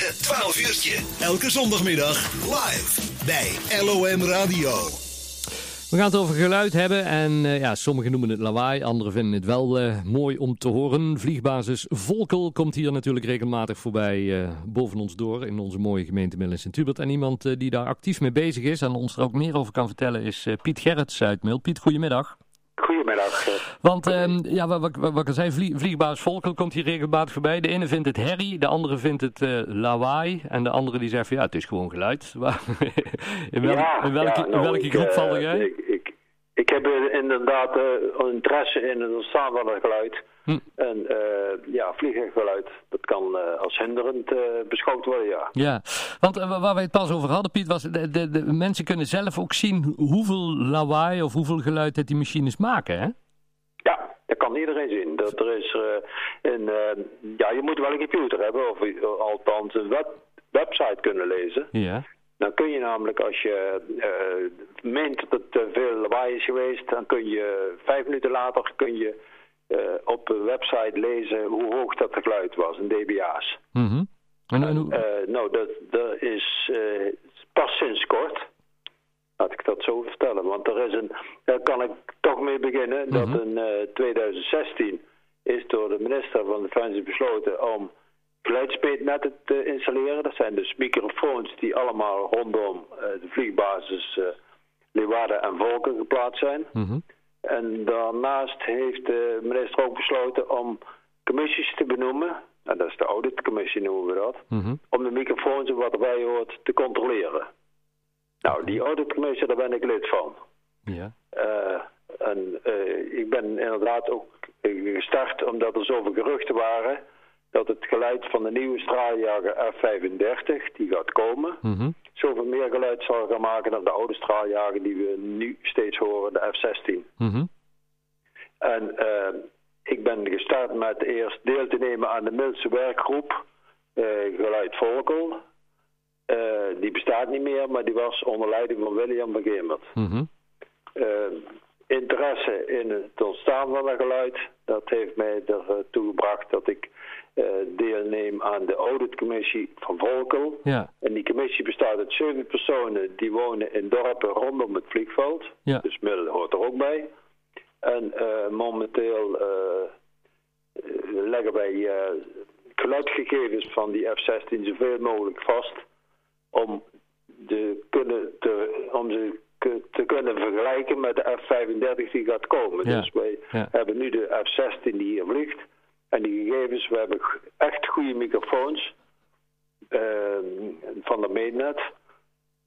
Het 12 uurtje. Elke zondagmiddag live bij LOM Radio. We gaan het over geluid hebben en uh, ja, sommigen noemen het lawaai, anderen vinden het wel uh, mooi om te horen. Vliegbasis Volkel komt hier natuurlijk regelmatig voorbij uh, boven ons door in onze mooie gemeente Middel Sint-Hubert. En iemand die daar actief mee bezig is en ons er ook meer over kan vertellen is Piet Gerrits uit Mil. Piet, goedemiddag. Goedemiddag. Want um, ja, wat, wat, wat ik zei, vlie, vliegbaas Volkel komt hier regelmatig voorbij. De ene vindt het herrie, de andere vindt het uh, lawaai. En de andere die zegt van ja, het is gewoon geluid. in, ja, in welke, ja, nou, in welke groep uh, val jij? Ik, ik, heb inderdaad uh, interesse in het ontstaan van het geluid. Hm. En ja, vlieggeluid, dat kan als hinderend beschouwd worden, ja. Ja, want waar wij het pas over hadden, Piet, was de, de, de mensen kunnen zelf ook zien hoeveel lawaai of hoeveel geluid dat die machines maken, hè? Ja, dat kan iedereen zien. Dat er is een, ja, je moet wel een computer hebben, of althans een web, website kunnen lezen. Ja. Dan kun je namelijk, als je meent dat het te veel lawaai is geweest, dan kun je vijf minuten later kun je op een website lezen hoe hoog dat geluid was, in dBA's. Mm -hmm. en, en hoe... nou, dat, dat is pas sinds kort. Laat ik dat zo vertellen. Want er is een, daar kan ik toch mee beginnen, mm -hmm. dat in uh, 2016 is door de minister van Defensie besloten om geluidsmeetnetten te installeren. Dat zijn dus microfoons die allemaal rondom uh, de vliegbasis uh, Leeuwarden en Volken geplaatst zijn. Mm -hmm. En daarnaast heeft de minister ook besloten om commissies te benoemen. En dat is de auditcommissie noemen we dat. Mm -hmm. Om de microfoons en wat erbij hoort te controleren. Nou, die auditcommissie, daar ben ik lid van. Ja. Uh, en uh, ik ben inderdaad ook gestart omdat er zoveel geruchten waren dat het geluid van de nieuwe straaljager F-35, die gaat komen, mm -hmm. zoveel meer geluid zal gaan maken dan de oude straaljager die we nu steeds horen, de F-16. Mm -hmm. En uh, ik ben gestart met eerst deel te nemen aan de Milse werkgroep Geluid Volkel. Uh, die bestaat niet meer, maar die was onder leiding van William van Gemert. Mm -hmm. uh, interesse in het ontstaan van dat geluid, dat heeft mij ertoe gebracht dat ik uh, deelneem aan de auditcommissie van Volkel. Ja. En die commissie bestaat uit zeven personen die wonen in dorpen rondom het vliegveld. Ja. Dus Middel hoort er ook bij. En momenteel leggen wij geluidgegevens van die F-16 zoveel mogelijk vast om, de kunnen te, om ze te kunnen vergelijken met de F-35 die gaat komen. Ja. Dus wij ja. hebben nu de F-16 die hier vliegt. En die gegevens, we hebben echt goede microfoons uh, van de mainnet.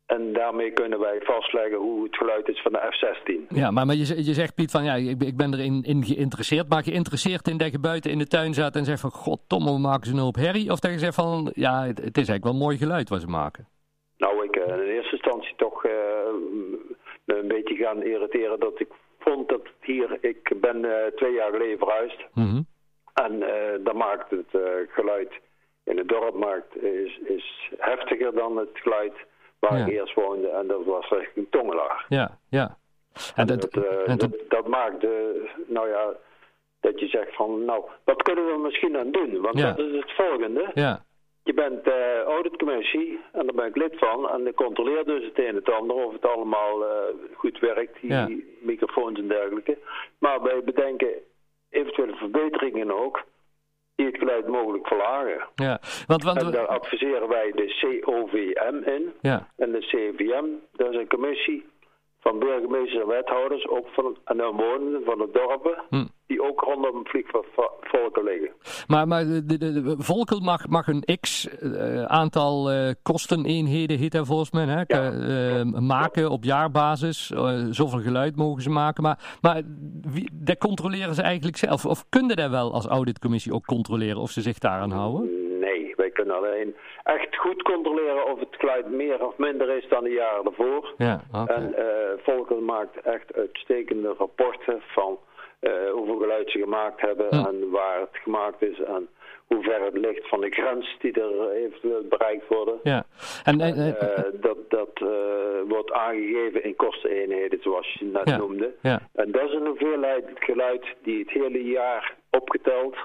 En daarmee kunnen wij vastleggen hoe het geluid is van de F-16. Ja, maar, maar je, je zegt Piet van ja, ik, ik ben erin in geïnteresseerd. Maar geïnteresseerd in dat je buiten in de tuin zat en zegt van goddomme, we maken ze nou op herrie? Of dat je zegt van ja, het, het is eigenlijk wel mooi geluid wat ze maken. Nou, ik uh, in eerste instantie toch uh, me een beetje gaan irriteren dat ik vond dat hier, ik ben uh, twee jaar geleden verhuisd. Mm -hmm. En dan maakt het geluid in het dorp maakt, is, is heftiger dan het geluid waar Ja. ik eerst woonde. En dat was richting Tongelaar. Ja, ja. En En dat, dat, eh, en dat, dat- dat maakt, eh, nou ja, dat je zegt van, nou, wat kunnen we misschien aan doen? Want Ja. dat is het volgende. ja, Je bent uh, auditcommissie en daar ben ik lid van. En ik controleer dus het een en het ander of het allemaal eh, goed werkt, die Ja. microfoons en dergelijke. Maar wij bedenken eventuele verbeteringen ook, die het geluid mogelijk verlagen. ja. Want, want, En daar adviseren wij de COVM in. ja, En de CVM, dat is een commissie van burgemeesters en wethouders, ook van en de omwonenden van de dorpen, Hm. die ook rondom vliegvolken liggen. maar, maar de, de, mag, mag een x eh, aantal eh, kosteneenheden, heet dat volgens mij, hè? Ja. eh, maken op jaarbasis. Zoveel geluid mogen ze maken. Maar, maar wie, dat controleren ze eigenlijk zelf. Of kunnen dat wel als auditcommissie ook controleren of ze zich daaraan houden? Alleen echt goed controleren of het geluid meer of minder is dan de jaren ervoor. Ja. En uh, Volkel maakt echt uitstekende rapporten van uh, hoeveel geluid ze gemaakt hebben en waar het gemaakt is en hoe ver het ligt van de grens die er eventueel bereikt worden. Ja, en, en, en- Eh, dat dat eh, wordt aangegeven in kosteneenheden, zoals je net Ja, noemde. ja. En dat is een hoeveelheid geluid die het hele jaar opgeteld eh,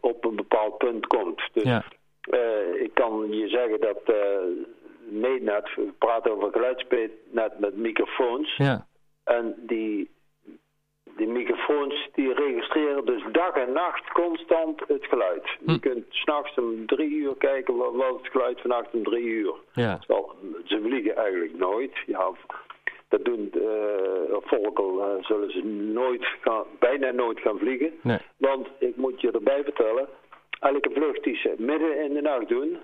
op een bepaald punt komt. Dus ja, eh, ik kan je zeggen dat Meetnet, we praten over geluidsmeetnet met microfoons. Ja. En die, die microfoons die registreren dus dag en nacht constant het geluid. Hm. Je kunt s'nachts om drie uur kijken wat het geluid vannacht om drie uur. Ja. Ze vliegen eigenlijk nooit. Ja, dat doen uh, Volkel uh, zullen ze nooit gaan, bijna nooit gaan vliegen. Nee. Want ik moet je erbij vertellen, elke vlucht die ze midden in de nacht doen,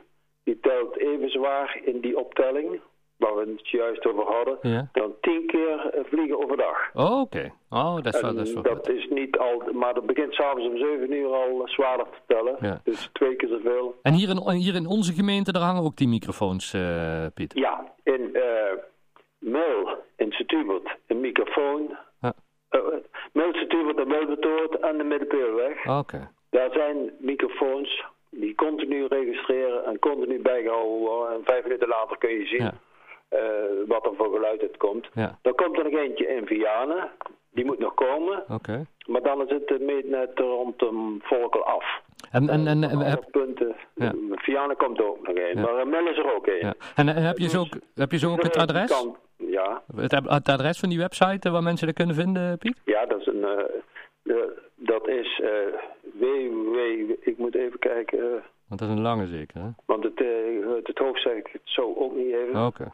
die telt even zwaar in die optelling, waar we het juist over hadden, Ja. dan tien keer uh, vliegen overdag. Oh, oké. Oh, dat is wel, dat is wel dat goed. is niet al, maar dat begint s'avonds om 7 uur al zwaarder te tellen. Ja. Dus twee keer zoveel. En hier in, hier in onze gemeente, daar hangen ook die microfoons, eh, Piet. Ja, in uh, Mel, in Setubert, een microfoon. Ja. Uh, Mel, Setubert en Melbetoort aan de Middenpeelweg. Oké. Daar zijn microfoons die continu registreren en continu bijgehouden worden. En vijf minuten later kun je zien Ja. uh, wat er voor geluid het komt. Ja. Dan komt er nog eentje in Vianen. Die moet nog komen. Oké. Maar dan is het meetnet rondom Volkel af. En, en, en, heb, punten. Ja. Vianen komt er ook nog een. Ja. Maar Mel is er ook een. ja. en, en heb je zo ook, heb je zo ook het adres? Kan- ja, Het, het adres van die website eh, waar mensen dat kunnen vinden, Piet? ja, dat is een. eh, de- dat is eh www. Ik moet even kijken. Want dat is een lange zeker, hè? want het, uit het hoofd zeg ik het zo ook niet even. Oké.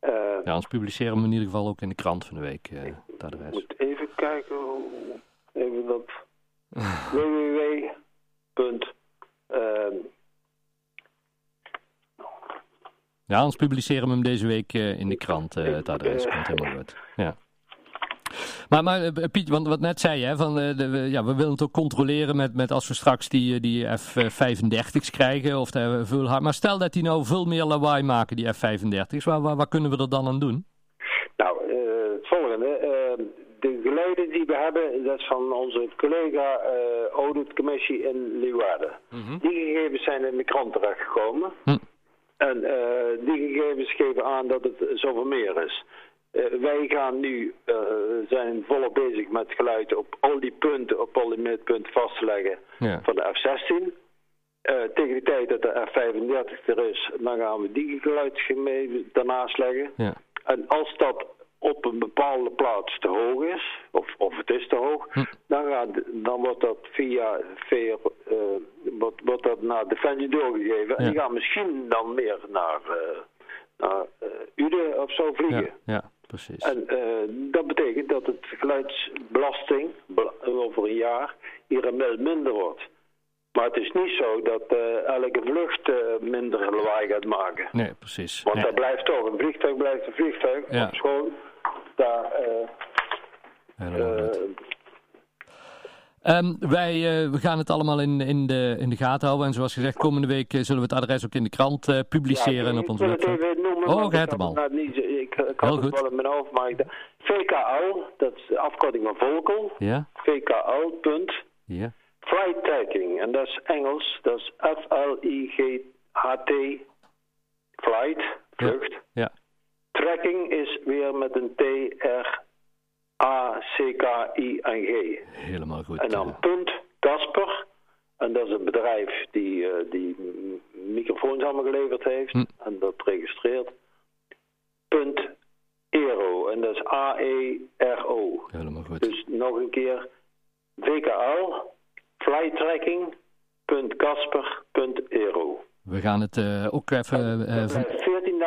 Ja, anders publiceren we in ieder geval ook in de krant van de week, het Ik adres. moet even kijken. Even dat. www. punt, Ja, anders publiceren we hem deze week eh, in de krant, eh, het adres. Komt helemaal goed. Ja. Maar, maar eh, Piet, want wat net zei je, van, de, we- ja, we willen het ook controleren met, met als we straks die, die F-35's krijgen. Of de, veel. Maar stel dat die nou veel meer lawaai maken, die F-35's. Waar, waar, waar kunnen we er dan aan doen? Nou, het volgende. de geluiden die we hebben, dat is van onze collega eh auditcommissie in Leeuwarden. Die gegevens zijn in de krant terechtgekomen. Hm. En eh, die gegevens geven aan dat het zoveel meer is. Eh, wij gaan nu, eh, zijn volop bezig met geluid op al die punten, op al die meetpunten vast te leggen Ja. van de F-16. Eh, tegen de tijd dat de F-35 er is, dan gaan we die geluidsgemeen daarnaast leggen. Ja. En als dat op een bepaalde plaats te hoog is, of, of het is te hoog, Hm. dan, gaat, dan wordt dat via eh, wordt, wordt dat naar Defensie doorgegeven. En Ja. die gaan misschien dan meer naar, eh naar eh, Uden of zo vliegen. Ja, ja precies. En eh, dat betekent dat het geluidsbelasting bela- over een jaar hier een mil minder wordt. Maar het is niet zo dat elke vlucht minder lawaai gaat maken. Nee, precies. Want Nee. dat blijft toch, een vliegtuig blijft een vliegtuig. Ja. Op schoon, daar, eh, eh, Ehm, wij eh, we gaan het allemaal in, in, de, in de gaten houden. En zoals gezegd, komende week eh, zullen we het adres ook in de krant eh, publiceren ja, en op onze website. noemen, Oh, hem al. het niet Ik, Heel had het goed. wel in mijn hoofd, maar ik dacht- VKL, dat is de afkorting van Volkel. Ja? VKL, punt. Ja? Flight tracking, en dat is Engels, dat is F-L-I-G-H-T, flight, vlucht. Ja. Tracking is weer met een T-R-A-C-K-I-N-G. Helemaal goed. En dan eh. punt Casper, en dat is een bedrijf die, eh, die microfoons allemaal geleverd heeft Hm. en dat registreert. Punt Aero, en dat is A-E-R-O. helemaal goed. Dus nog een keer VKL, flytracking.casper.aero. We gaan het eh, ook even...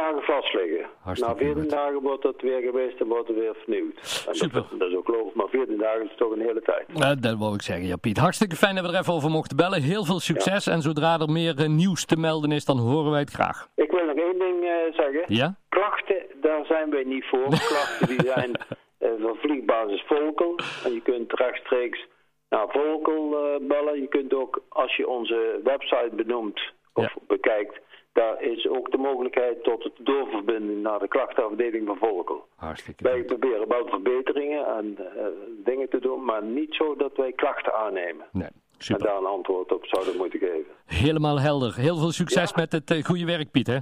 Dat van- blijft 14 dagen vastliggen. Hartstikke Na 14 goed. dagen wordt dat weer geweest en wordt het weer vernieuwd. En Super. Dat, dat is ook logisch, maar 14 dagen is toch een hele tijd. Dat wou ik zeggen, ja Piet. Hartstikke fijn dat we er even over mochten bellen. Heel veel succes. En zodra er meer eh, nieuws te melden is, dan horen wij het graag. Ik wil nog één ding eh, zeggen. Ja? Klachten, daar zijn wij niet voor. Klachten die zijn eh, van vliegbasis Volkel. En je kunt rechtstreeks naar Volkel bellen. Je kunt ook, als je onze website benoemt of Ja. bekijkt, daar is ook de mogelijkheid tot het doorverbinden naar de klachtenafdeling van Volkel. Hartstikke Wij goed. proberen wel verbeteringen en eh, dingen te doen, maar niet zo dat wij klachten aannemen. Nee, En super. daar een antwoord op zouden moeten geven. Helemaal helder. Heel veel succes Ja. met het eh, goede werk, Piet. Hè?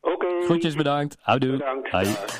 Oké. Groetjes, bedankt. Houdoe. Bedankt. Hoi. Dag.